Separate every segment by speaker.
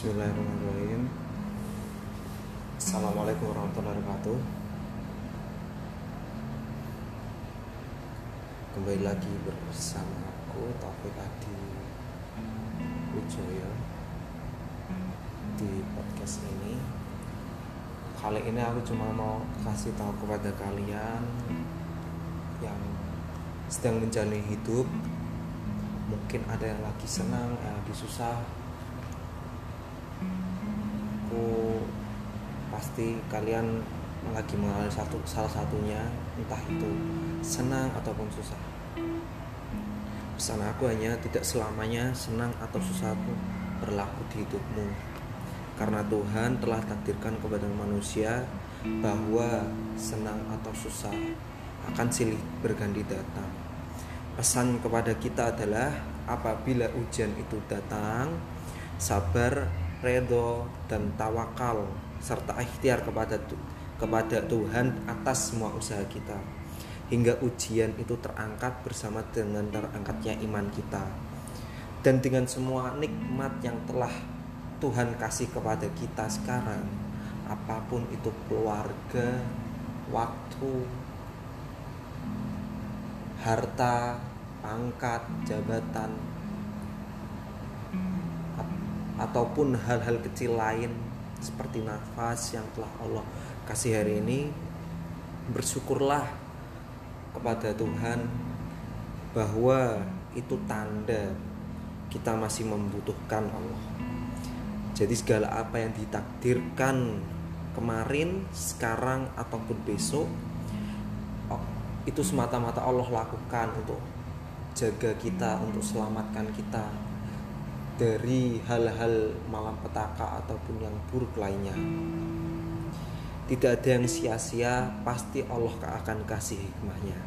Speaker 1: Bismillahirrahmanirrahim. Assalamualaikum warahmatullahi wabarakatuh. Kembali lagi bersama aku Taufik Adi Wijoyo Di podcast ini. Kali ini aku cuma mau kasih tahu kepada kalian Yang sedang menjalani hidup. Mungkin ada yang lagi senang, yang lagi susah pasti kalian lagi mengalami satu salah satunya entah itu senang ataupun susah. Pesan aku hanya tidak selamanya senang atau susah itu berlaku di hidupmu. Karena Tuhan telah takdirkan kepada manusia bahwa senang atau susah akan silih berganti datang. Pesan kepada kita adalah apabila ujian itu datang sabar redo dan tawakal serta ikhtiar kepada kepada Tuhan atas semua usaha kita. Hingga ujian itu terangkat bersama dengan terangkatnya iman kita. Dan dengan semua nikmat yang telah Tuhan kasih kepada kita sekarang apa pun itu keluarga waktu harta pangkat jabatan ataupun hal-hal kecil lain seperti nafas yang telah Allah kasih hari ini bersyukurlah kepada Tuhan bahwa itu tanda kita masih membutuhkan Allah. Jadi segala apa yang ditakdirkan kemarin sekarang ataupun besok oh, itu semata-mata Allah lakukan untuk jaga kita untuk selamatkan kita dari hal-hal malam petaka ataupun yang buruk lainnya. Tidak ada yang sia-sia, pasti Allah akan kasih hikmahnya.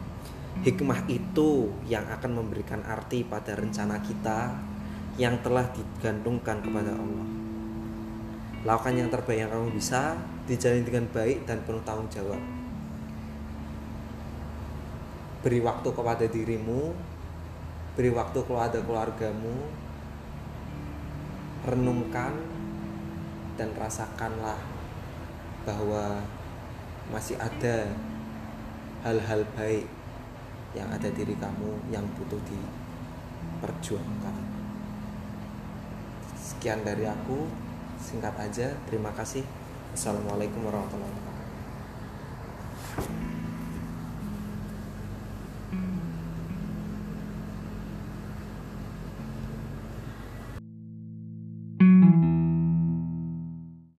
Speaker 1: Hikmah itu yang akan memberikan arti pada rencana kita yang telah digantungkan kepada Allah. Lakukan yang terbaik yang kamu bisa, dijalani dengan baik dan penuh tanggung jawab. Beri waktu kepada dirimu, beri waktu kepada keluargamu, renungkan dan rasakanlah bahwa masih ada hal-hal baik yang ada diri kamu yang butuh diperjuangkan. Sekian dari aku, singkat aja. Terima kasih. Assalamualaikum warahmatullahi wabarakatuh.